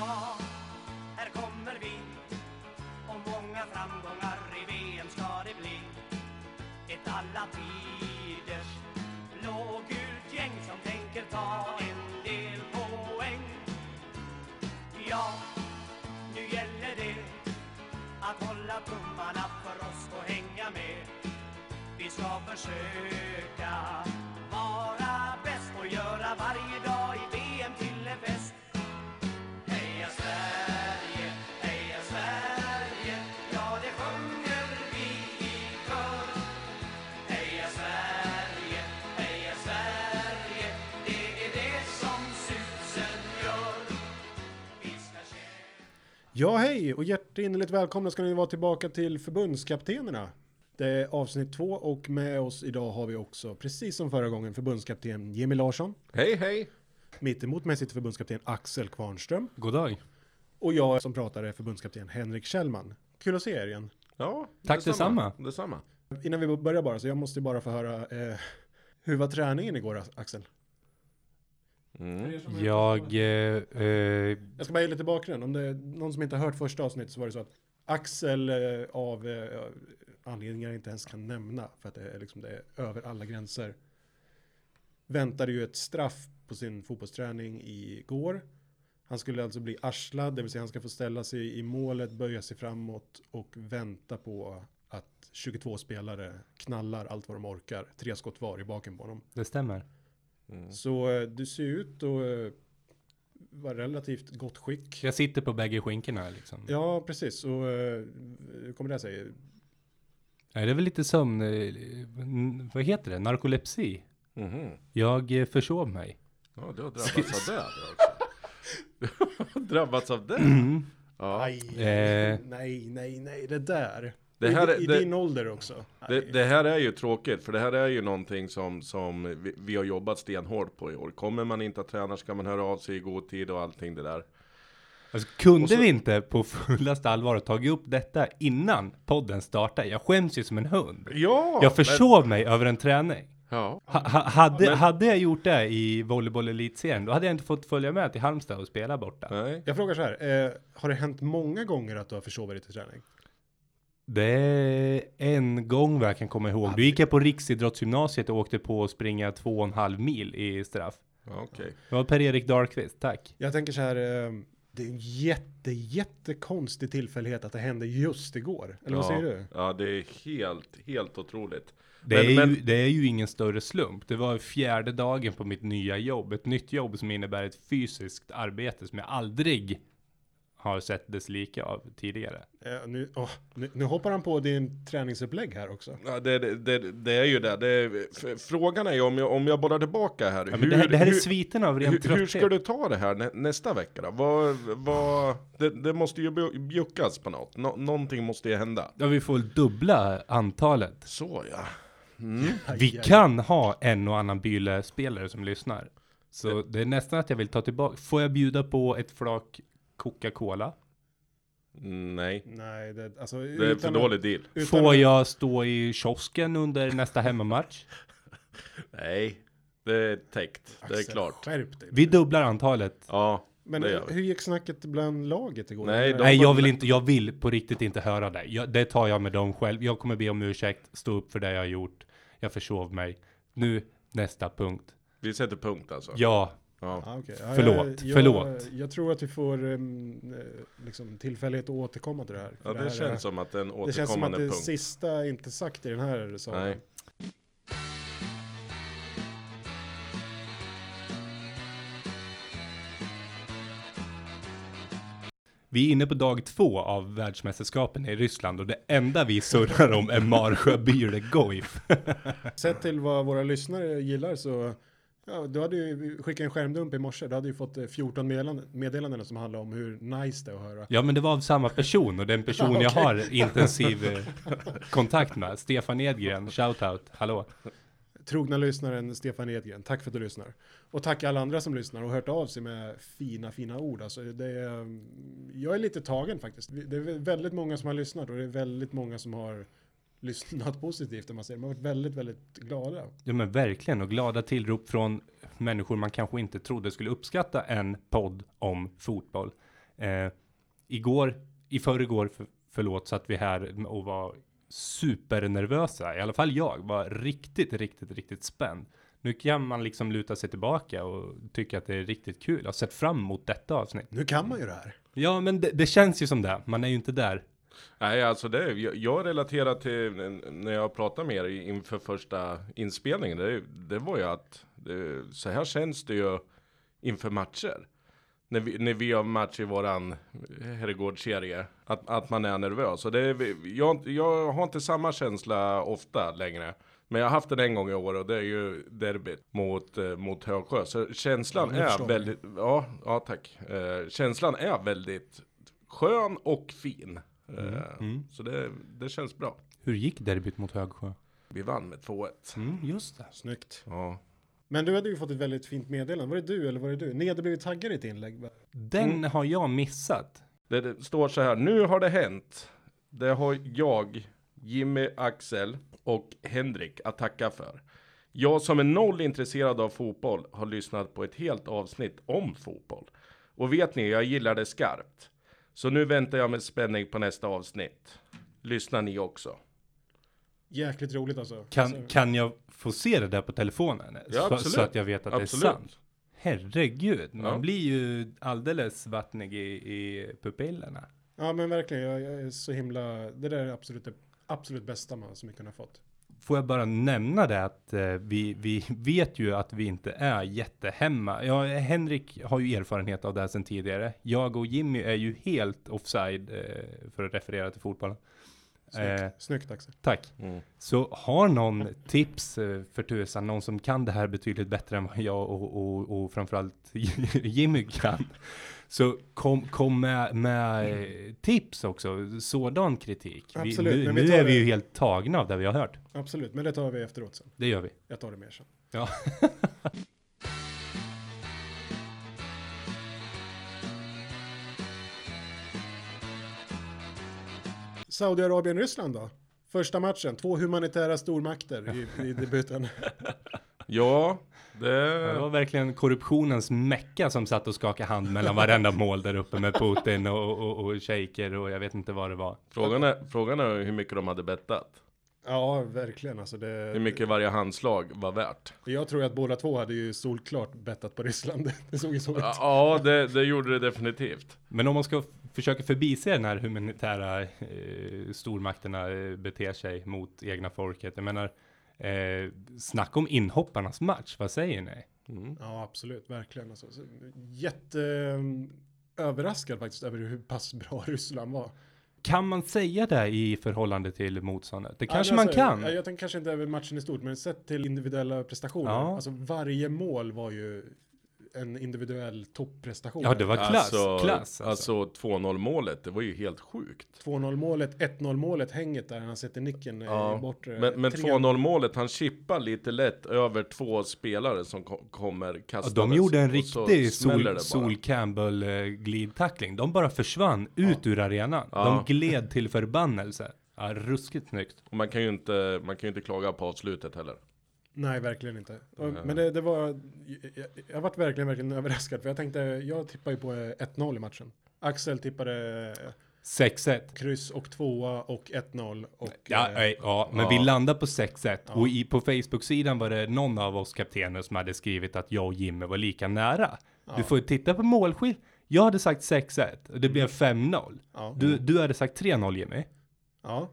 Ja, här kommer vi och många framgångar i VM ska det bli. Ett alla tiders blågult gäng som tänker ta en del poäng. Ja, nu gäller det att hålla tummarna för oss och hänga med. Vi ska försöka Ja, hej och hjärtinnerligt välkomna ska ni vara tillbaka till förbundskaptenerna. Det är avsnitt två och med oss idag har vi också, precis som förra gången, förbundskapten Jimmy Larsson. Hej hej! Mitt emot mig sitter förbundskapten Axel Kvarnström. God dag. Och jag som pratar är förbundskapten Henrik Kjellman. Kul att se er igen. Ja, Tack detsamma. Detsamma. Innan vi börjar bara, så jag måste bara få höra, eh, hur var träningen igår Axel? Mm. Jag, eh, eh, Jag ska bara ge lite bakgrund. Om det är någon som inte har hört första avsnittet så var det så att Axel eh, av eh, anledningar jag inte ens kan nämna för att det är, liksom, det är över alla gränser väntade ju ett straff på sin fotbollsträning igår. Han skulle alltså bli arslad, det vill säga han ska få ställa sig i målet, böja sig framåt och vänta på att 22 spelare knallar allt vad de orkar. Tre skott var i baken på honom. det stämmer. Mm. Så eh, du ser ut att eh, vara relativt gott skick. Jag sitter på bägge skinkorna liksom. Ja, precis. Och eh, hur kommer det sig? Nej, det är väl lite sömn, eh, vad heter det, narkolepsi. Mhm. Jag eh, försov mig. Ja, du har drabbats av det du också. Har drabbats av det? Mm. Ja. Aj, Eh. nej, nej, nej, det där. Det här I, är- I det- din ålder också. Det, det här är ju tråkigt, för det här är ju någonting som, som vi, vi har jobbat stenhårt på i år. Kommer man inte att träna ska man höra av sig i god tid och allting det där. Alltså, kunde så- vi inte på fullaste allvar tagit upp detta innan podden startade? Jag skäms ju som en hund. Ja! Jag försov mig över en träning. Ja. Ha, ha, hade, Men- hade jag gjort det i volleyboll elitserien, då hade jag inte fått följa med till Halmstad och spela borta. Nej. Jag frågar så här, eh, har det hänt många gånger att du har försovit dig till träning? Det är en gång vad jag kan komma ihåg. Då gick jag på riksidrottsgymnasiet och åkte på att springa två och en halv mil i straff. Okej. Det var Per-Erik Dahlqvist, tack. Jag tänker så här, eh, det är en jätte, jättekonstig tillfällighet att det hände just igår. Eller vad ja. säger du? Ja, det är helt, helt otroligt. Det, Men- är men- Ju, det är ju ingen större slump. Det var fjärde dagen på mitt nya jobb. Ett nytt jobb som innebär ett fysiskt arbete som jag aldrig har sett dess lika av tidigare. Eh, nu, åh, nu, nu hoppar han på din träningsupplägg här också. Ja, det, det, det, det är ju det. det frågan är ju om jag, om jag bollar tillbaka här. Ja, men det, här, det här är hur, sviten av ren hur, trötthet. hur ska du ta det här nä, nästa vecka då? Vad, vad, det, det måste ju bju- bjuckas på något. Nå, någonting måste ju hända. Ja, vi får dubbla antalet. Så ja. Mm. Vi kan ha en och annan Byle-spelare som lyssnar. Så det är nästan att jag vill ta tillbaka. Får jag bjuda på ett flak Coca-Cola? Nej, Nej, det, alltså, det är för dålig deal. Utan Får jag stå i kiosken under nästa hemmamatch? Nej, det är täckt. Det är Axel, klart. Skärp dig. Vi dubblar antalet. Ja, Men det hur gick snacket bland laget igår? Nej, de- Nej, jag vill inte, jag vill på riktigt inte höra det. Jag, det tar jag med dem själv. Jag kommer be om ursäkt, stå upp för det jag har gjort. Jag försov mig. Nu, nästa punkt. Vi sätter punkt alltså. Ja, Ja. Ja, okej. Ja, Förlåt, jag, förlåt. Jag, jag tror att vi får um, eh, liksom, tillfällighet att återkomma till det här. Ja, det här känns är- som att en det känns som att återkommande det punkt. sista är inte sagt i den här salen. Nej. vi är inne på dag två av världsmästerskapen i Ryssland och det enda vi surrar om är Marsjö Byle Goif. Sett till vad våra lyssnare gillar så Ja, du hade ju skickat en skärmdump i morse. Du hade ju fått eh, 14 meddelanden, meddelanden som handlar om hur nice det är att höra. Ja, men det var av samma person och den person Ja, jag okej. har intensiv eh, kontakt med. Stefan Edgren, shoutout, hallå. Trogna lyssnaren Stefan Edgren, tack för att du lyssnar. Och tack alla andra som lyssnar och hört av sig med fina, fina ord. Alltså, det är, mm, jag är lite tagen faktiskt. Det är väldigt många som har lyssnat och det är väldigt många som har lyssnat positivt. Om man säger. De har varit väldigt, väldigt glada. Ja men verkligen och glada tillrop från människor man kanske inte trodde skulle uppskatta en podd om fotboll. Eh, igår, i förrgår, för, förlåt, satt vi här och var supernervösa. I alla fall jag var riktigt, riktigt, riktigt spänd. Nu kan man liksom luta sig tillbaka och tycka att det är riktigt kul. Jag har sett fram emot detta avsnitt. Nu kan man ju det här. Ja, men det, det känns ju som det. Man är ju inte där. Nej, alltså det, jag, jag relaterar till när jag pratade med er inför första inspelningen. Det, det var ju att det, så här känns det ju inför matcher. När vi, när vi har match i våran herrgårdsserie. Att, att man är nervös. Och det, jag, jag har inte samma känsla ofta längre. Men jag har haft den en gång i år och det är ju derbyt mot, eh, mot Högsjö. Så känslan är väldigt, ja, ja tack. Eh, känslan är väldigt skön och fin. Eh, Mm. Så det, det känns bra. Hur gick derbyt mot Högsjö? Vi vann med 2-1. Mm, just det. Snyggt. Ja. Men du hade ju fått ett väldigt fint meddelande. Var det du eller var det du? Ni hade blivit taggade i ett inlägg. Den har jag missat. Det, det står så här, nu har det hänt. Det har jag, Jimmy, Axel och Henrik att tacka för. Jag som är noll intresserad av fotboll har lyssnat på ett helt avsnitt om fotboll. Och vet ni, jag gillar det skarpt. Så nu väntar jag med spänning på nästa avsnitt. Lyssnar ni också? Jäkligt roligt alltså. Kan, alltså, kan jag få se det där på telefonen? Ja, så, absolut. så att jag vet att det är Absolut. sant. Herregud, man Ja. blir ju alldeles vattnig i, i pupillerna. Ja men verkligen, jag, jag är så himla, det där är absolut det absolut bästa man som vi kunde ha fått. Får jag bara nämna det att eh, vi, vi vet ju att vi inte är jättehemma. Ja, Henrik har ju erfarenhet av det här sedan tidigare. Jag och Jimmy är ju helt offside eh, för att referera till fotbollen. Snyggt, Eh, Snyggt Axel. tack. Mm. Så har någon tips eh, för tusan, någon som kan det här betydligt bättre än vad jag och, och, och framförallt Jimmy kan. Så kom, kom med, med eh, tips också, sådan kritik. Vi, Absolut, nu men vi nu är vi ju helt tagna av det vi har hört. Absolut, men det tar vi efteråt sen. Det gör vi. Jag tar det mer sen. Ja. Saudiarabien-Ryssland då? Första matchen, två humanitära stormakter i, i debuten. Ja, Det det... var verkligen korruptionens mecka som satt och skakade hand mellan varenda mål där uppe med Putin och, och, och shejker och jag vet inte vad det var. Frågan är, frågan är hur mycket de hade bettat. Ja, verkligen alltså Hur det, mycket varje handslag var värt. Jag tror att båda två hade ju solklart bettat på Ryssland. Det såg ju så ut. Ja, det, det gjorde det definitivt. Men om man ska försöka förbise den här humanitära eh, stormakterna eh, beter sig mot egna folket. Jag menar, eh, snacka om inhopparnas match, vad säger ni? Mm. Ja, absolut, verkligen. Alltså, så, jätte eh, faktiskt över hur pass bra Ryssland var. Kan man säga det i förhållande till motståndet? Det kanske Ja, men man kan. Jag, jag tänker kanske inte över matchen i stort, men sett till individuella prestationer. Ja. Alltså varje mål var ju en individuell topprestation. Ja, det var klass. Alltså, klass alltså 2-0 målet, det var ju helt sjukt. 2-0 målet, 1-0 målet, hänget där han sätter nicken Ja, ja, bort. Men, men tre- 2-0 målet, han chippar lite lätt över två spelare som ko- kommer Ja, kastas. de gjorde en riktig Sol. Sol Campbell eh, glidtackling. De bara försvann ut ur arenan. Ja. De gled till förbannelse. Ja, ruskigt snyggt. Och man kan ju inte, man kan ju inte klaga på avslutet heller. Nej, verkligen inte. Mm. Men det, det var, jag, jag varit verkligen, verkligen överraskad. För jag tänkte, jag tippade ju på eh, 1-0 i matchen. Axel tippade eh, 6-1. kryss och tvåa och 1-0. Och, Ja, eh, ja, men ja. vi landade på 6-1 Ja. och i, på Facebook-sidan var det någon av oss kaptener som hade skrivit att jag och Jimmy var lika nära. ja, Du får ju titta på målskill. Jag hade sagt 6-1 och det blev 5-0. ja, Du, du hade sagt 3-0 Jimmy. ja,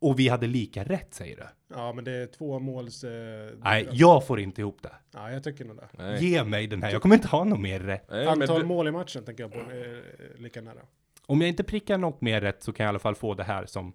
Och vi hade lika rätt säger du. ja, men det är två måls... Eh, Nej, jag får inte ihop det. Ja, jag tycker nog det. Nej. Ge mig den här, jag kommer inte ha något mer rätt. Nej, Antal du, mål i matchen tänker jag på är lika nära. Om jag inte prickar något mer rätt så kan jag i alla fall få det här som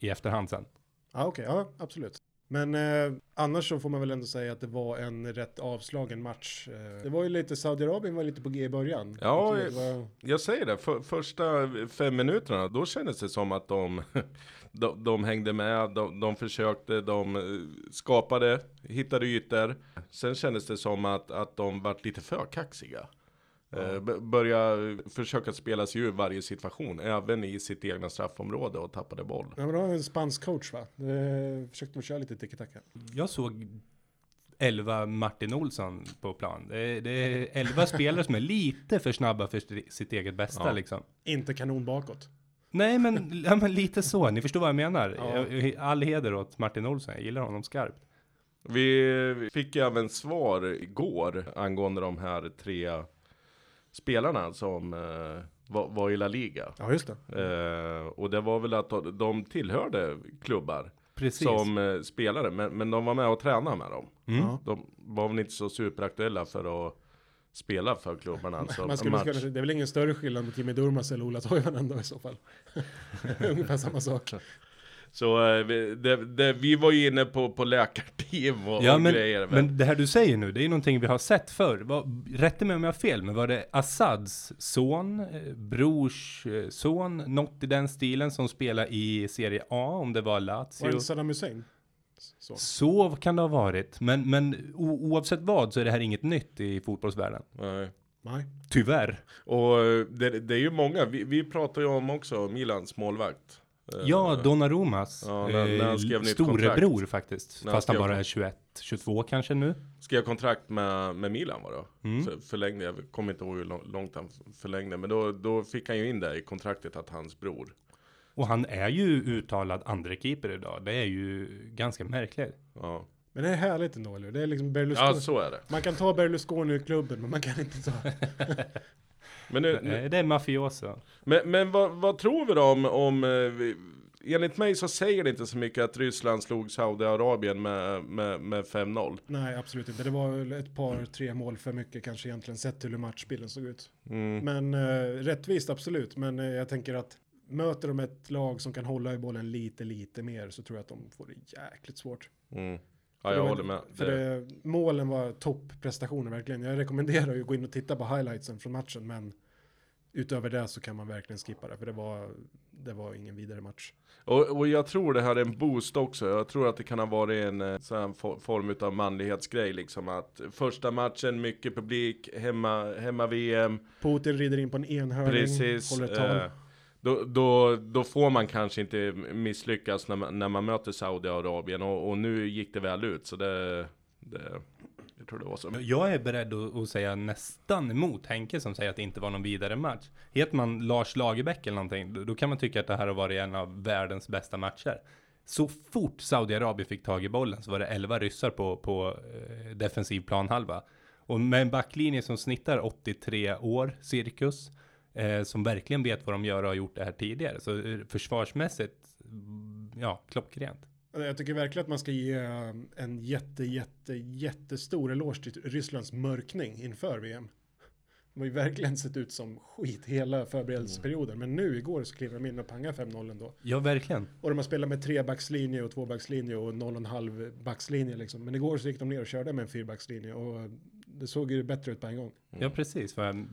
i efterhand sen. Ja, okej, ja, absolut. Men eh, annars så får man väl ändå säga att det var en rätt avslagen match. Eh, det var ju lite, Saudiarabien var lite på G i början. Ja, Jag var, jag säger det, för, första fem minuterna, då kändes det som att de, de, de hängde med, de, de försökte, de eh, skapade, hittade ytor. Sen kändes det som att, att de vart lite för kaxiga. Eh, b- börja försöka spela sig ur varje situation, även i sitt egna straffområde och tappade boll. ja, men det var en spansk coach va? Det försökte de köra lite tiki-taka. Jag såg 11 Martin Olsson på plan. Det är, det är 11 spelare som är lite för snabba för sitt- eget bästa Ja. liksom. Inte kanon bakåt. Nej men, ja, men lite så, ni förstår vad jag menar. Ja. All heder åt Martin Olsson, jag gillar honom skarpt. Vi fick även svar igår angående de här tre spelarna som eh, var, var i La Liga. Ja, just det. Eh, och det var väl att de, de tillhörde klubbar Precis. som eh, spelare, men, men de var med och tränade med dem. Mm. De var väl inte så superaktuella för att spela för klubbarna. Alltså, Man skulle, match. skulle, det är väl ingen större skillnad mot Jimmy Durmaz eller Ola Toivonen då i så fall. Ungefär samma sak. Så eh, vi, det, det, vi var ju inne på, på läkarteam och, Ja och men, grejer. men det här du säger nu, det är någonting vi har sett förr. Rätta mig om jag har fel, men var det Assads son, eh, brors eh, son, något i den stilen som spelar i Serie A, om det var Var Lazio? det Saddam Hussein? Så. Så kan det ha varit, men, men o, oavsett vad så är det här inget nytt i fotbollsvärlden. Nej. Nej. Tyvärr. Och det, det är ju många, vi, vi pratar ju om också Milans målvakt. Eh, Ja, Donnarumas. Ja, när- när han skrev nytt storebror kontrakt. faktiskt. När Fast han bara är 21, 22 kanske nu. Skrev kontrakt med, med Milan var det Mm. Så förlängde, jag kommer inte ihåg hur lång- långt han förlängde. Men då, då fick han ju in det i kontraktet att hans bror. Och han är ju uttalad andra keeper idag. Det är ju ganska märkligt. Ja, Men det är härligt ändå, eller? Det är liksom Berlusconi. ja så är det. Man kan ta Berlusconi ur klubben, men man kan inte ta... Men, nu, nu, det är mafioso. men, men vad, vad tror vi då om, om eh, vi, Enligt mig så säger det inte så mycket att Ryssland slog Saudiarabien med, med, med 5-0. Nej, absolut inte. Det var väl ett par, tre mål för mycket kanske egentligen, sett till hur matchbilden såg ut. Mm. Men eh, rättvist, absolut. Men eh, jag tänker att möter de ett lag som kan hålla i bollen lite, lite mer så tror jag att de får det jäkligt svårt. Mm. Ja, jag håller med. För det, målen var topprestationer verkligen. Jag rekommenderar ju att gå in och titta på highlightsen från matchen, men utöver det så kan man verkligen skippa det, för det var, det var ingen vidare match. Och, och jag tror det här är en boost också. Jag tror att det kan ha varit en eh, sån form av manlighetsgrej liksom. Att första matchen, mycket publik, hemma, hemma VM. Putin rider in på en enhörning, Precis. håller ett tal. Eh, då, då, då får man kanske inte misslyckas när man, när man möter Saudiarabien. Och, och nu gick det väl ut. Så det, det jag tror det var så. Jag är beredd att, att säga nästan emot Henke som säger att det inte var någon vidare match. Heter man Lars Lagerbäck eller någonting, då, kan man tycka att det här har varit en av världens bästa matcher. Så fort Saudiarabien fick tag i bollen så var det 11 ryssar på, på eh, defensiv planhalva. Och med en backlinje som snittar 83 år cirkus, eh, som verkligen vet vad de gör och har gjort det här tidigare. Så eh, försvarsmässigt, mm, ja, klockrent. Jag tycker verkligen att man ska ge eh, en jätte, jätte, jättestor eloge till Rysslands mörkning inför VM. De har ju verkligen sett ut som skit hela förberedelseperioden, men nu igår så kliver de in och pangar 5-0 ändå. Ja, verkligen. Och de har spelat med trebackslinje och tvåbackslinje och 0,5 backslinje liksom. Men igår så gick de ner och körde med en fyrbackslinje och det såg ju bättre ut på en gång. Ja, precis. Vad jag syf-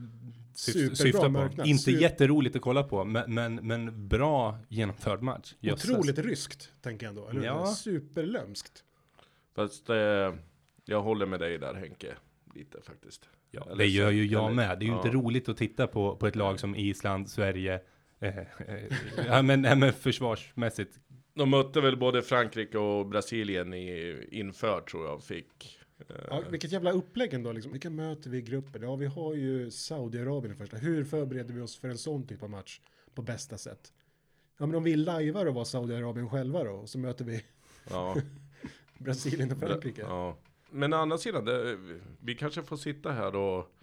Superbra syftar på. marknad. Inte Super- jätteroligt att kolla på, men, men, men bra genomförd match. Jösses. Otroligt ryskt, tänker jag ändå. Eller? Ja. Superlömskt. Fast eh, jag håller med dig där Henke. Lite faktiskt. Ja, Eller det gör ju jag eller- med. Det är ju ja. inte roligt att titta på, på ett lag som Island, Sverige, eh, eh, ja, men, nej, men försvarsmässigt. De mötte väl både Frankrike och Brasilien i, inför tror jag fick. Eh, Ja, vilket jävla upplägg ändå. Liksom. Vilka möter vi i gruppen? Ja, vi har ju Saudiarabien första. Hur förbereder vi oss för en sån typ av match på bästa sätt? Ja, men om vi lajvar och var Saudiarabien själva då, och så möter vi ja, Brasilien och Frankrike. ja. Men å andra sidan, det, vi kanske får sitta här och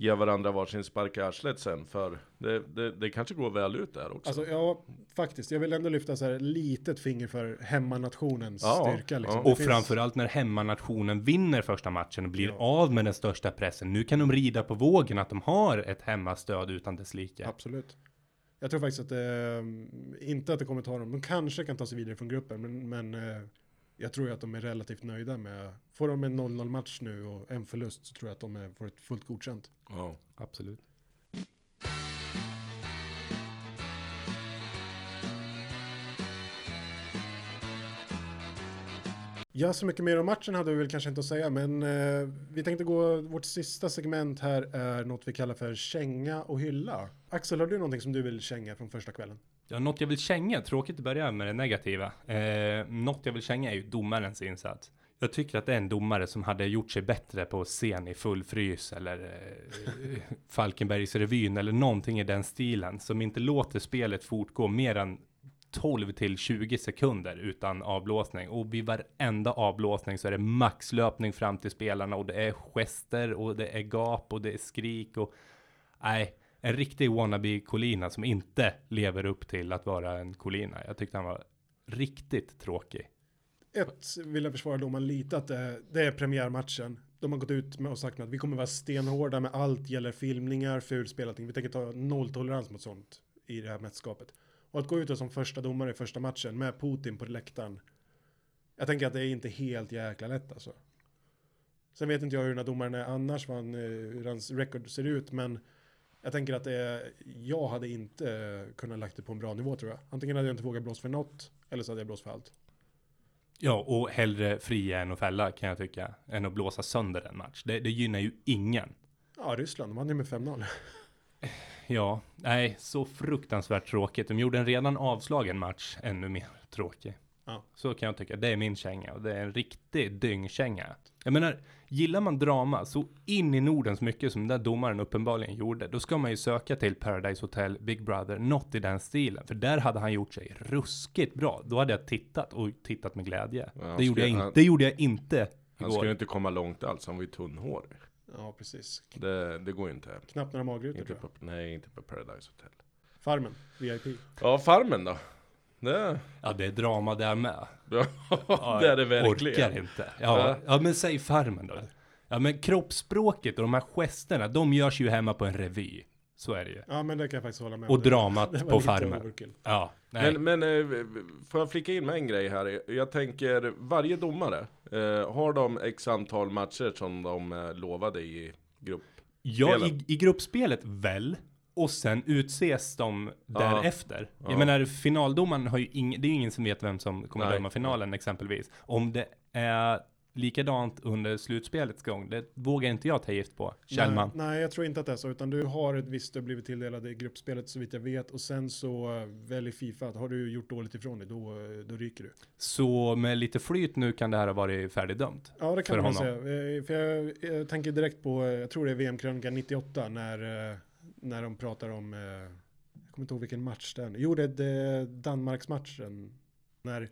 ge varandra varsin spark i arslet sen. För det, det, det kanske går väl ut där också. Alltså, ja, faktiskt. Jag vill ändå lyfta så här litet finger för hemmanationens Ja, styrka. Liksom. ja. Och finns- framförallt när hemmanationen vinner första matchen och blir Ja. av med den största pressen. Nu kan de rida på vågen att de har ett hemmastöd utan dess like. Absolut. Jag tror faktiskt att det, inte att det kommer ta dem, de kanske kan ta sig vidare från gruppen, men, men eh, jag tror ju att de är relativt nöjda med, får de en 0-0 match nu och en förlust så tror jag att de är, får ett fullt godkänt. Ja. Absolut. Ja, så mycket mer om matchen hade vi väl kanske inte att säga, men eh, vi tänkte gå, vårt sista segment här är något vi kallar för känga och hylla. Axel, har du någonting som du vill känga från första kvällen? Ja, något jag vill känga, tråkigt att börja med det negativa. Eh, något jag vill känga är ju domarens insats. Jag tycker att det är en domare som hade gjort sig bättre på scen i full frys eller eh, Falkenbergsrevyn eller någonting i den stilen som inte låter spelet fortgå mer än 12 till 20 sekunder utan avblåsning och vid varenda avblåsning så är det maxlöpning fram till spelarna och det är gester och det är gap och det är skrik och nej, en riktig wannabe Colina som inte lever upp till att vara en Colina. Jag tyckte han var riktigt tråkig. Ett vill jag försvara domaren lite att det, eh, det är premiärmatchen. De har gått ut med och sagt att vi kommer vara stenhårda med allt gäller filmningar, fulspel, allting. Vi tänker ta nolltolerans mot sånt i det här mästerskapet. Och att gå ut som första domare i första matchen med Putin på läktaren. Jag tänker att det är inte helt jäkla lätt alltså. Sen vet inte jag hur den här domaren är annars, vad han, eh, hur hans record ser ut, men jag tänker att det jag hade inte eh, kunnat lagt det på en bra nivå tror jag. Antingen hade jag inte vågat blåsa för något, eller så hade jag blåst för allt. Ja, och hellre fria än att fälla kan jag tycka, än att blåsa sönder en match. Det, det gynnar ju ingen. Ja, Ryssland, de vann ju med 5-0. Ja, nej, så fruktansvärt tråkigt. De gjorde en redan avslagen match ännu mer tråkig. Ja. Så kan jag tycka. Det är min känga och det är en riktig dyngkänga. Jag menar, gillar man drama så in i Norden så mycket som den där domaren uppenbarligen gjorde, då ska man ju söka till Paradise Hotel, Big Brother, något i den stilen. För där hade han gjort sig ruskigt bra. Då hade jag tittat och tittat med glädje. Ja, han det, gjorde jag inte, han- det gjorde jag inte Han igår. skulle inte komma långt alls, han var ju tunnhårig. Ja, precis. Det, det går ju inte. Knappt några magrutor Inte tror jag. på, nej, inte på Paradise Hotel. Farmen, VIP. Ja, Farmen då? Det, Ja, det är drama där med. ja, det är det jag Orkar verkligen. inte. Ja, Ja. ja, men säg Farmen då. Ja, men kroppsspråket och de här gesterna, de görs ju hemma på en revy. Så är det ju. Ja, men det kan jag faktiskt hålla med Och om. Det- dramat det på Farmen. overkill. Ja, nej. Men, men eh, får jag flika in med en grej här? Jag tänker, varje domare, eh, har de x antal matcher som de eh, lovade i grupp? ja, i, i gruppspelet väl. Och sen utses de därefter. Ja. Jag menar, finaldomaren har ju ing, det är ju ingen som vet vem som kommer Nej. döma finalen exempelvis. Om det är likadant under slutspelets gång, det vågar inte jag ta gift på. Kjellman. Nej, nej, jag tror inte att det är så, utan du har ett visst, du har blivit tilldelad i gruppspelet så vitt jag vet, och sen så eh, väl i Fifa, att har du gjort dåligt ifrån dig, då, eh, då ryker du. Så med lite flyt nu kan det här ha varit färdigdömt. Ja, det kan man honom. säga. Eh, För jag, jag tänker direkt på, jag tror det är VM-krönika 98, när, när de pratar om, eh, jag kommer inte ihåg vilken match den, jo det är Danmarksmatchen, när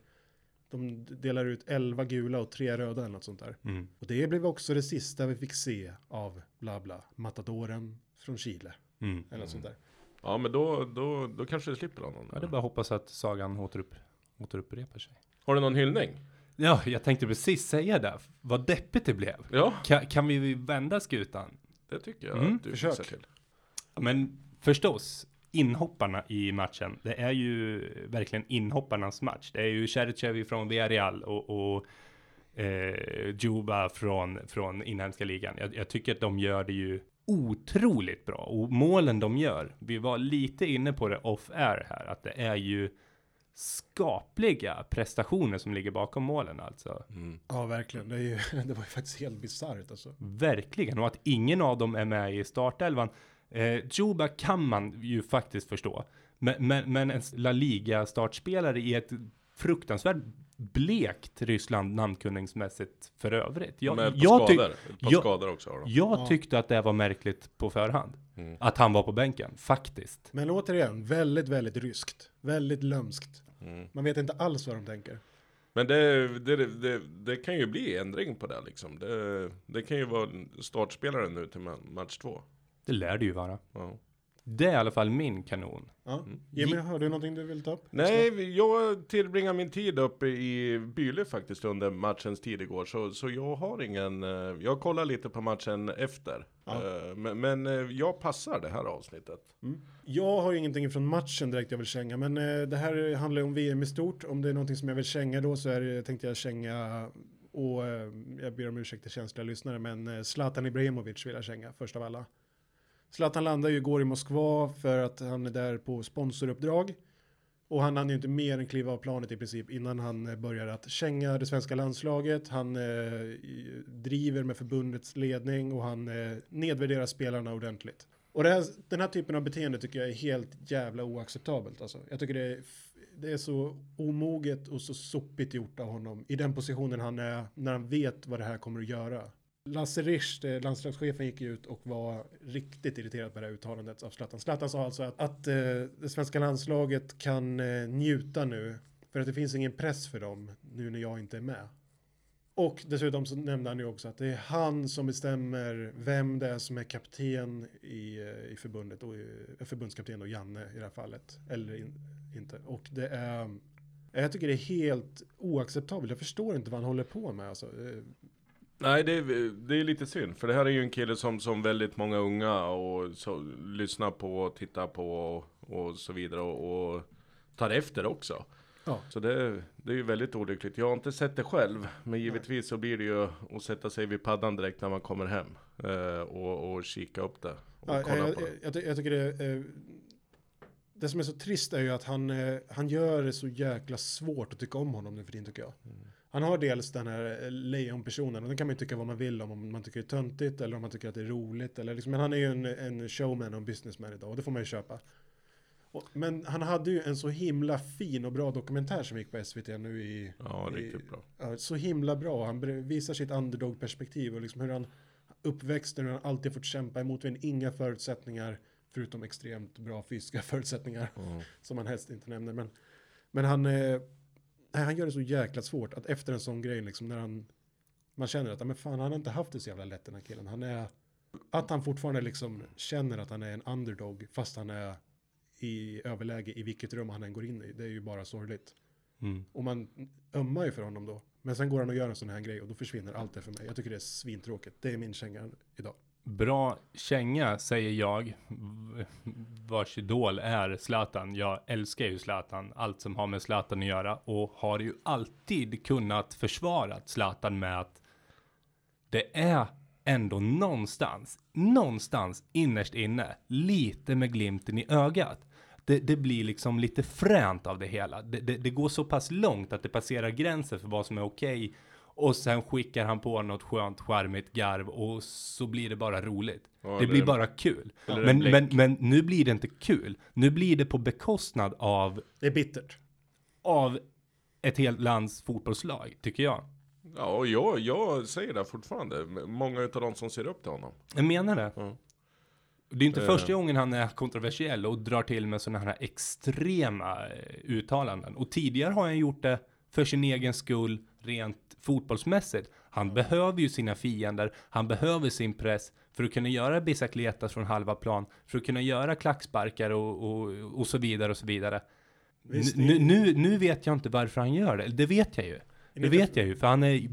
de delar ut 11 gula och 3 röda eller något sånt där. Mm. Och det blev också det sista vi fick se av bla bla, matadoren från Chile. Mm. Eller något sånt där. Ja, men då, då, då kanske det slipper honom. Ja, det är bara att hoppas att sagan återupp, återupprepar sig. Har du någon hyllning? Ja, jag tänkte precis säga det. Vad deppigt det blev. Ja, Kan, kan vi vända skutan? det tycker jag Mm, att du försök. till. Men förstås, inhopparna i matchen. Det är ju verkligen inhopparnas match. Det är ju Cherchev från Villarreal och, och eh, Juba från, från inhemska ligan. Jag, jag tycker att de gör det ju otroligt bra. Och målen de gör, vi var lite inne på det off-air här, att det är ju skapliga prestationer som ligger bakom målen alltså. Mm. Ja, verkligen. Det, är ju, det var ju faktiskt helt bisarrt alltså. Verkligen, och att ingen av dem är med i startelvan. Eh, Juba kan man ju faktiskt förstå. Men, men, men en La Liga-startspelare i ett fruktansvärt blekt Ryssland namnkunningsmässigt för övrigt. Jag, Men par jag, skador, jag- skador också har de. jag Ja. tyckte att det var märkligt på förhand. Mm. Att han var på bänken, faktiskt. Men återigen, väldigt, väldigt ryskt. Väldigt lömskt. Mm. Man vet inte alls vad de tänker. Men det, det, det, det kan ju bli ändring på det liksom. Det, det kan ju vara startspelaren nu till ma- match två. Det lär det ju vara. Ja. Det är i alla fall min kanon. Ja. Mm. Jimmy, har du någonting du vill ta upp? Nej, jag tillbringar min tid uppe i Byle faktiskt under matchens tid igår. Så, så jag har ingen, eh, jag kollar lite på matchen efter. Ja. Eh, Men, men eh, jag passar det här avsnittet. Mm. Jag har ju ingenting från matchen direkt jag vill känga, men det här handlar ju om VM i stort. Om det är någonting som jag vill känga då så är tänkte jag känga, och jag ber om ursäkt till känsliga lyssnare, men Zlatan Ibrahimovic vill jag känga först av alla. Zlatan landar ju igår i Moskva för att han är där på sponsoruppdrag. Och han hann ju inte mer än kliva av planet i princip innan han började börjar att känga det svenska landslaget. Han eh, driver med förbundets ledning och han eh, nedvärderar spelarna ordentligt. Och det här, den här typen av beteende tycker jag är helt jävla oacceptabelt. Alltså. Jag tycker det är, det är så omoget och så sopigt gjort av honom i den positionen han är när han vet vad det här kommer att göra. Lasse Richt, eh, landslagschefen, gick ut och var riktigt irriterad på det här uttalandet av Zlatan. Zlatan sa alltså att, att eh, det svenska landslaget kan eh, njuta nu för att det finns ingen press för dem nu när jag inte är med. Och dessutom så nämnde han ju också att det är han som bestämmer vem det är som är kapten i, eh, i förbundet och eh, förbundskapten och Janne i det här fallet. Eller in, inte. Och det är, jag tycker det är helt oacceptabelt. Jag förstår inte vad han håller på med. Alltså. Nej, det är, det är lite synd. För det här är ju en kille som, som väldigt många unga och så, lyssnar på och tittar på och, och så vidare. Och, och tar efter också. Ja. Så det, det är ju väldigt olyckligt. Jag har inte sett det själv. Men givetvis så blir det ju att sätta sig vid paddan direkt när man kommer hem. Eh, och, och kika upp det. Och Ja, kolla jag, på det. jag, jag tycker det, eh, det som är så trist är ju att han, eh, han gör det så jäkla svårt att tycka om honom nu för tiden tycker jag. Mm. Han har dels den här eh, lejonpersonen och den kan man ju tycka vad man vill om, om man tycker det är töntigt eller om man tycker att det är roligt. Eller liksom, men han är ju en, en showman och en businessman idag och det får man ju köpa. Och, men han hade ju en så himla fin och bra dokumentär som gick på SVT nu i... Ja, i, riktigt bra. Ja, så himla bra. Han visar sitt underdog-perspektiv och liksom hur han uppväxten, hur han alltid fått kämpa emot med inga förutsättningar förutom extremt bra fysiska förutsättningar Mm. som man helst inte nämner. Men, men han, eh, nej, han gör det så jäkla svårt att efter en sån grej, liksom, när han, man känner att men fan, han har inte haft det så jävla lätt den här killen. Han är, att han fortfarande liksom känner att han är en underdog fast han är i överläge i vilket rum han än går in i. Det är ju bara sorgligt. Mm. Och man ömmar ju för honom då. Men sen går han och gör en sån här grej och då försvinner allt det för mig. Jag tycker det är svintråkigt. Det är min känga idag. Bra känga, säger jag, vars idol är Zlatan. Jag älskar ju Zlatan, allt som har med Zlatan att göra och har ju alltid kunnat försvara Zlatan med att det är ändå någonstans, någonstans innerst inne, lite med glimten i ögat. Det, det blir liksom lite fränt av det hela. Det, det, det går så pass långt att det passerar gränsen för vad som är okej och sen skickar han på något skönt, charmigt garv och så blir det bara roligt. Ja, det eller blir bara kul. Men, men, men nu blir det inte kul. Nu blir det på bekostnad av, Det är bittert. av ett helt lands fotbollslag, tycker jag. Ja, och jag, jag säger det fortfarande. Många utav de som ser upp till honom. Jag menar det. Ja. Det är inte Eh. första gången han är kontroversiell och drar till med sådana här extrema eh, uttalanden. Och tidigare har han gjort det för sin egen skull, rent fotbollsmässigt. Han behöver ju sina fiender, han behöver sin press för att kunna göra bicicletas från halva plan, för att kunna göra klacksparkar och, och, och så vidare och så vidare. Visst, nu, nu, nu vet jag inte varför han gör det. Det vet jag ju. Det vet jag ju, för han är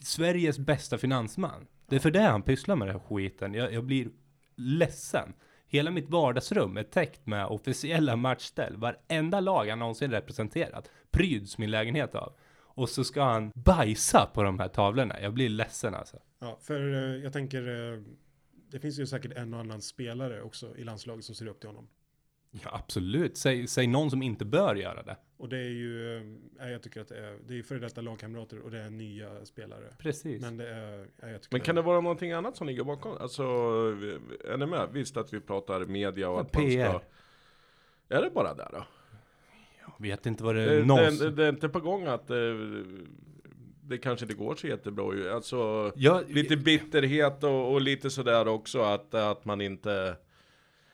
Sveriges bästa finansman. Det är för det han pysslar med den här skiten. Jag, jag blir ledsen. Hela mitt vardagsrum är täckt med officiella matchställ. Varenda lag han någonsin representerat pryds min lägenhet av. Och så ska han bajsa på de här tavlorna. Jag blir ledsen alltså. Ja, för eh, jag tänker, eh, det finns ju säkert en och annan spelare också i landslaget som ser upp till honom. Ja, absolut. Säg, säg någon som inte bör göra det. Och det är ju, nej, jag tycker att det är, det är före detta lagkamrater och det är nya spelare. Precis. Men det är, nej, jag tycker Men kan det vara någonting annat som ligger bakom? Alltså, är ni med? Visst att vi pratar media och att man PR. ska... Är det bara där då? Vet inte vad det Det, är. det, någonsin- det, det är inte på gång att eh, det kanske inte går så jättebra ju. Alltså, Ja, lite bitterhet och, och lite sådär också att, att man inte...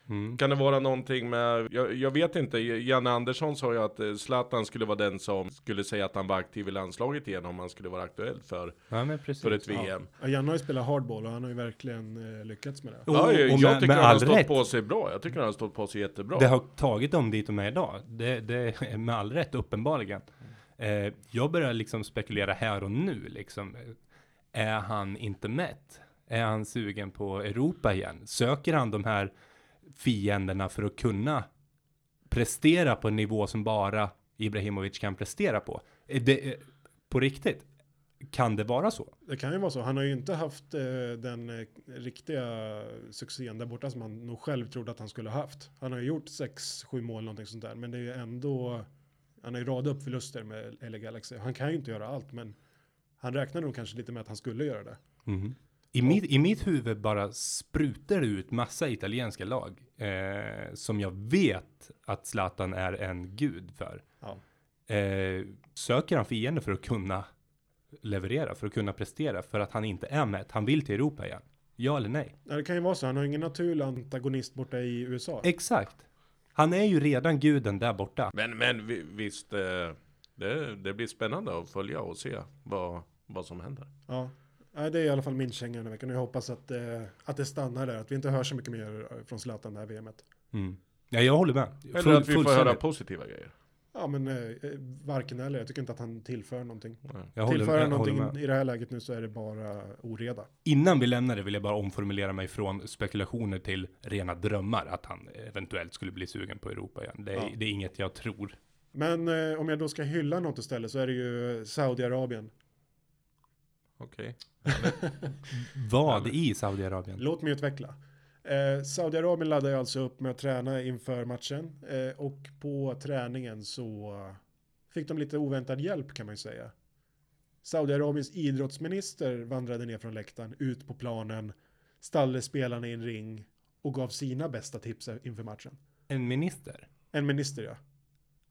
Mm. Kan det vara någonting med, jag, jag vet inte, Janne Andersson sa ju att eh, Zlatan skulle vara den som skulle säga att han var aktiv i landslaget igen om han skulle vara aktuell för, Ja, men precis. för ett VM. Ja, Janne har ju spelat hardball och han har ju verkligen eh, lyckats med det. Och- Ja, jag och jag med- tycker med han har stått rätt. på sig bra. Jag tycker han har stått på sig jättebra. Det har tagit dem dit de är idag. Det, det är med all rätt, uppenbarligen. Eh, jag börjar liksom spekulera här och nu, liksom. Är han inte mätt? Är han sugen på Europa igen? Söker han de här fienderna för att kunna prestera på en nivå som bara Ibrahimovic kan prestera på? Är det, eh, på riktigt? Kan det vara så? Det kan ju vara så. Han har ju inte haft eh, den eh, riktiga succén där borta som han nog själv trodde att han skulle ha haft. Han har ju gjort 6-7 mål någonting sånt där. Men det är ju ändå, han har ju radat upp förluster med LA Galaxy. Han kan ju inte göra allt men han räknar nog kanske lite med att han skulle göra det. Mhm. I, mitt, I mitt huvud bara sprutar det ut massa italienska lag eh, som jag vet att Zlatan är en gud för. Ja. Eh, söker han fiender för att kunna leverera, för att kunna prestera, för att han inte är mätt, han vill till Europa igen. Ja eller nej? Ja, det kan ju vara så. Han har ingen naturlig antagonist borta i USA. Exakt. Han är ju redan guden där borta. Men, men vi- visst, eh, det, det blir spännande att följa och se vad, vad som händer. Ja. Ja, det är i alla fall min känga den här veckan. Jag hoppas att, eh, att det stannar där. Att vi inte hör så mycket mer från Zlatan det här VMet. Mm. Ja, jag håller med. Eller Full- att vi får höra positiva grejer. Ja, men eh, varken eller. Jag tycker inte att han tillför någonting. Jag håller, Tillför jag han håller någonting med. i det här läget nu så är det bara oreda. Innan vi lämnar det vill jag bara omformulera mig från spekulationer till rena drömmar att han eventuellt skulle bli sugen på Europa igen. Det är, Ja. det är inget jag tror. Men eh, om jag då ska hylla något istället så är det ju Saudiarabien. Okej. Vad i Saudiarabien? Låt mig utveckla. Eh, Saudiarabien laddar ju alltså upp med att träna inför matchen. Eh, och på träningen så fick de lite oväntad hjälp kan man ju säga. Saudiarabiens idrottsminister vandrade ner från läktaren ut på planen, ställde spelarna i en ring och gav sina bästa tips inför matchen. En minister? En minister ja.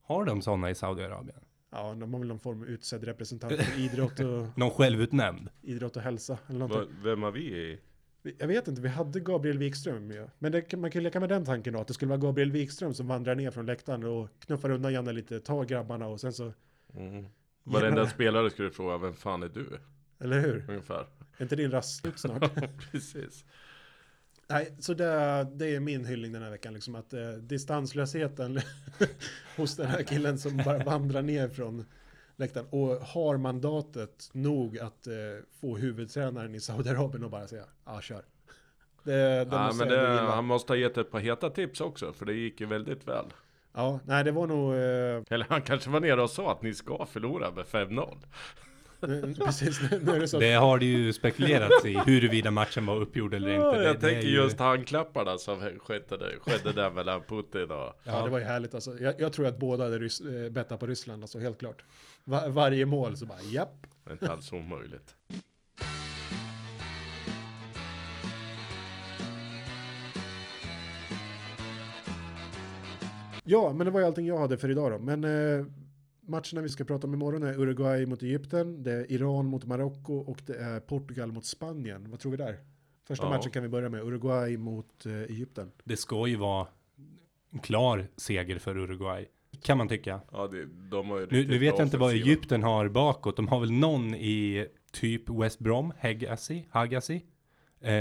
Har de sådana i Saudiarabien? Ja, de har väl någon form av utsedd representant för idrott och, Någon självutnämnd? idrott och hälsa. Eller Va- någonting. Vem har vi i? Jag vet inte, vi hade Gabriel Wikström med. Men det, kan- man kan leka med den tanken då, att det skulle vara Gabriel Wikström som vandrar ner från läktaren och knuffar undan Janne lite, tar grabbarna och sen så, Mm. Varenda spelare skulle fråga, vem fan är du? eller hur? Ungefär. Är inte din rast slut snart? Precis. Nej, så det, det är min hyllning den här veckan, liksom att eh, distanslösheten hos den här killen som bara vandrar ner från läktaren och har mandatet nog att eh, få huvudtränaren i Saudiarabien och bara säga, ja kör. Det, det Ja, måste men det, han måste ha gett ett par heta tips också, för det gick ju väldigt väl. Ja, nej det var nog, eh, Eller han kanske var nere och sa att ni ska förlora med 5-0. precis, nu, är det så. Det har det ju spekulerats i huruvida matchen var uppgjord eller inte. Ja, Det, jag det tänker är ju- just handklapparna som skedde där, skedde där mellan Putin och... Ja, det var ju härligt alltså. Jag, jag tror att båda hade rys, eh, bettat på Ryssland, alltså helt klart. Va, varje mål så bara, japp. Det är inte alls omöjligt. Ja, men det var ju allting jag hade för idag då. Men eh, matcherna vi ska prata om imorgon är Uruguay mot Egypten, det är Iran mot Marocko och det är Portugal mot Spanien. Vad tror vi där? Första Ja. matchen kan vi börja med, Uruguay mot eh, Egypten. det ska ju vara en klar seger för Uruguay. Kan man tycka. Ja, det, de har ju Nu, nu vet jag inte vad. Egypten har bakåt. De har väl någon i typ West Brom, Hegassi, Hagassi. Eh,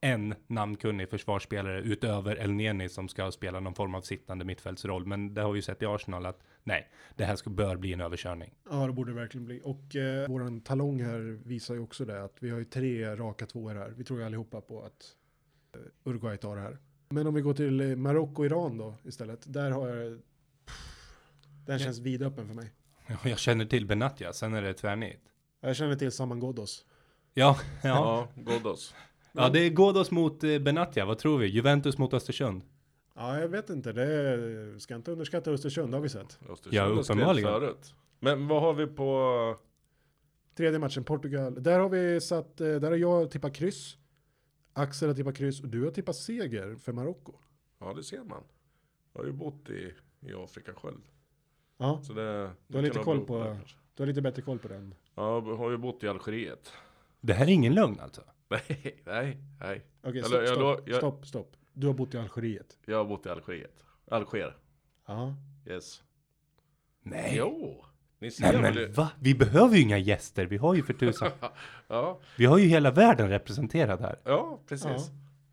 en namnkunnig försvarsspelare utöver El Neni som ska spela någon form av sittande mittfältsroll. Men det har vi ju sett i Arsenal att nej, det här ska, bör bli en överkörning. Ja, det borde det verkligen bli. Och eh, våran talong här visar ju också det, att vi har ju tre raka tvåor här. Vi tror ju allihopa på att eh, Uruguay tar det här. Men om vi går till eh, Marocko och Iran då istället, där har jag... Den känns vidöppen för mig. Ja, Jag känner till Benatia, sen är det tvärnit. Jag känner till Saman Ghoddos. Ja, ja. Ja, Ghoddos. Ja, det är Ghoddos mot eh, Benatia. Vad tror vi? Juventus mot Östersund? Ja, jag vet inte. Det är, ska inte underskatta Östersund, har vi sett. Östersund Ja, uppenbarligen. Förut. Men vad har vi på... Tredje matchen, Portugal. Där har vi satt, eh, där har jag tippat kryss. Axel har tippat kryss och du har tippat seger för Marocko. Ja, det ser man. Jag har ju bott i, i Afrika själv. Ja, Så det, Du har lite koll på- kanske. du har lite bättre koll på den. Ja, jag har ju bott i Algeriet. Det här är ingen lögn alltså? Nej, nej, nej. Okej, Eller, stopp, jag stopp, jag- stopp, stopp. Du har bott i Algeriet. Jag har bott i Algeriet. Alger, Ja. yes. Nej. Jo, ni ser Nej men va? Vi behöver ju inga gäster. Vi har ju för tusan. Ja, Vi har ju hela världen representerad här. ja, precis. Ja.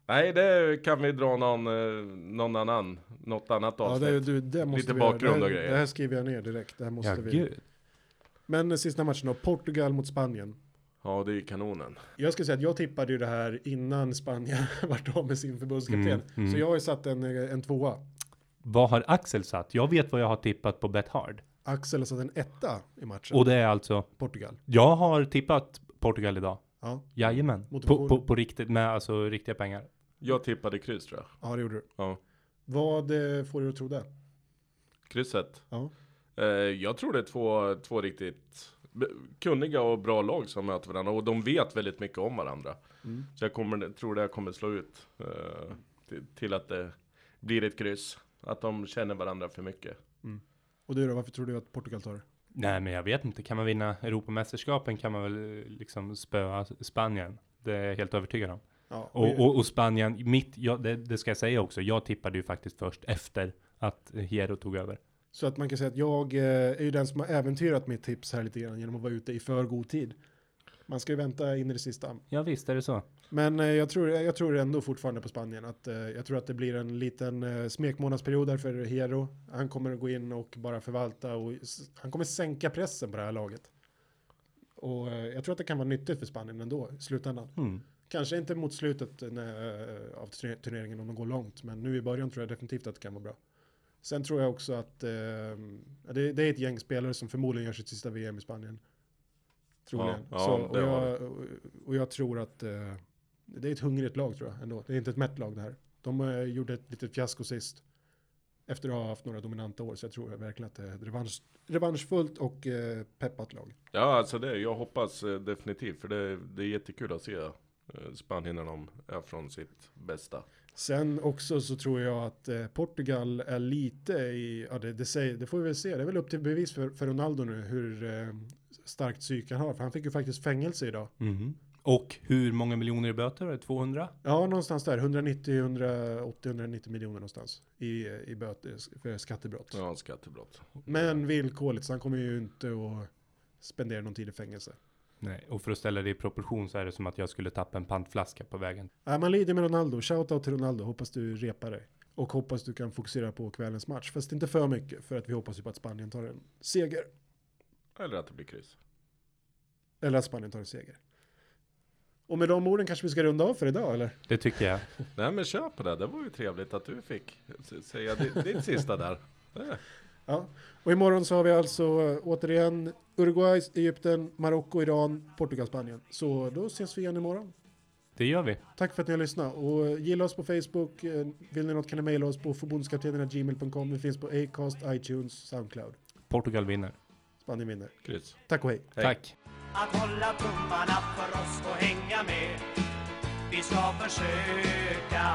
Nej, det kan vi dra någon, eh, någon annan, något annat Ja, avsnitt. det, du, det måste Lite vi bakgrund det, och här- grejer. Det här skriver jag ner direkt. Det här måste Ja, vi. gud. Men sista matchen då, Portugal mot Spanien. Ja, det är ju kanonen. Jag ska säga att jag tippade ju det här innan Spanien vart av med sin förbundskapten. Mm, mm. Så jag har ju satt en, eh, en tvåa. Vad har Axel satt? Jag vet vad jag har tippat på Bet Hard. Axel har satt en etta i matchen. Och det är alltså, Portugal. jag har tippat Portugal idag. Ja, Jajamän. På, på, på riktigt, med alltså riktiga pengar. Jag tippade kryss tror jag. ja det gjorde du. Ja. Vad eh, får du att tro det? Krysset. Ja. Eh, jag tror det är två, två riktigt kunniga och bra lag som möter varandra och de vet väldigt mycket om varandra. Mm. Så jag kommer, tror det här kommer slå ut eh, till, till att det blir ett kryss. Att de känner varandra för mycket. Och du då, varför tror du att Portugal tar det? Nej, men jag vet inte. Kan man vinna Europamästerskapen kan man väl eh, liksom spöa Spanien. Det är jag helt övertygad om. Ja, Och, och, och Spanien, mitt, ja, det, det ska jag säga också. Jag tippade ju faktiskt först efter att Hero tog över. Så att man kan säga att jag eh, är ju den som har äventyrat mitt tips här lite grann genom att vara ute i för god tid. Man ska ju vänta in i det sista. Ja, visst är det så. Men eh, jag, tror, jag tror ändå fortfarande på Spanien. Att, eh, jag tror att det blir en liten smekmånadsperiod där för Hero. Han kommer att gå in och bara förvalta och han kommer sänka pressen på det här laget. Och jag tror att det kan vara nyttigt för Spanien ändå i slutändan. Mm. Kanske inte mot slutet när, av turne- turneringen om de går långt, men nu i början tror jag definitivt att det kan vara bra. Sen tror jag också att eh, det, det är ett gäng spelare som förmodligen gör sitt sista VM i Spanien. Troligen. Ja, ja, Så, och, jag, och jag tror att eh, det är ett hungrigt lag tror jag ändå. Det är inte ett mätt lag det här. De eh, gjorde ett litet fiasko sist. Efter att ha haft några dominanta år. Så jag tror verkligen att det är ett revansch, revanschfullt och eh, peppat lag. Ja, alltså det, jag hoppas eh, definitivt. För det, det är jättekul att se eh, Spanien när de är från sitt bästa. Sen också så tror jag att eh, Portugal är lite i, ja det, det, säger, det får vi väl se, det är väl upp till bevis för, för Ronaldo nu hur eh, starkt psyke han har, för han fick ju faktiskt fängelse idag. Mhm. Och hur många miljoner i böter? Var det 200? Ja, någonstans där, 190, 180, 190 miljoner någonstans i, i böter för skattebrott. Ja, skattebrott. Men villkorligt, så han kommer ju inte att spendera någon tid i fängelse. Nej, och för att ställa det i proportion så är det som att jag skulle tappa en pantflaska på vägen. Äh, man lider med Ronaldo, shoutout till Ronaldo, hoppas du repar dig. Och hoppas du kan fokusera på kvällens match, fast inte för mycket, för att vi hoppas ju på att Spanien tar en seger. Eller att det blir kryss. Eller att Spanien tar en seger. Och med de orden kanske vi ska runda av för idag, eller? Det tycker jag. Nej men kör på det, det var ju trevligt att du fick säga ditt, ditt sista där. Ja. Och imorgon så har vi alltså äh, återigen Uruguay, Egypten, Marocko, Iran, Portugal, Spanien. Så då ses vi igen imorgon. Det gör vi. Tack för att ni har lyssnat och äh, gilla oss på Facebook. äh, Vill ni något kan ni mejla oss på förbundskaptenerna.gmail.com. Vi finns på Acast, iTunes, Soundcloud. Portugal vinner. Spanien vinner. Kryss. Tack och hej. Hej. Tack. Att hålla tummarna för oss och hänga med Vi ska försöka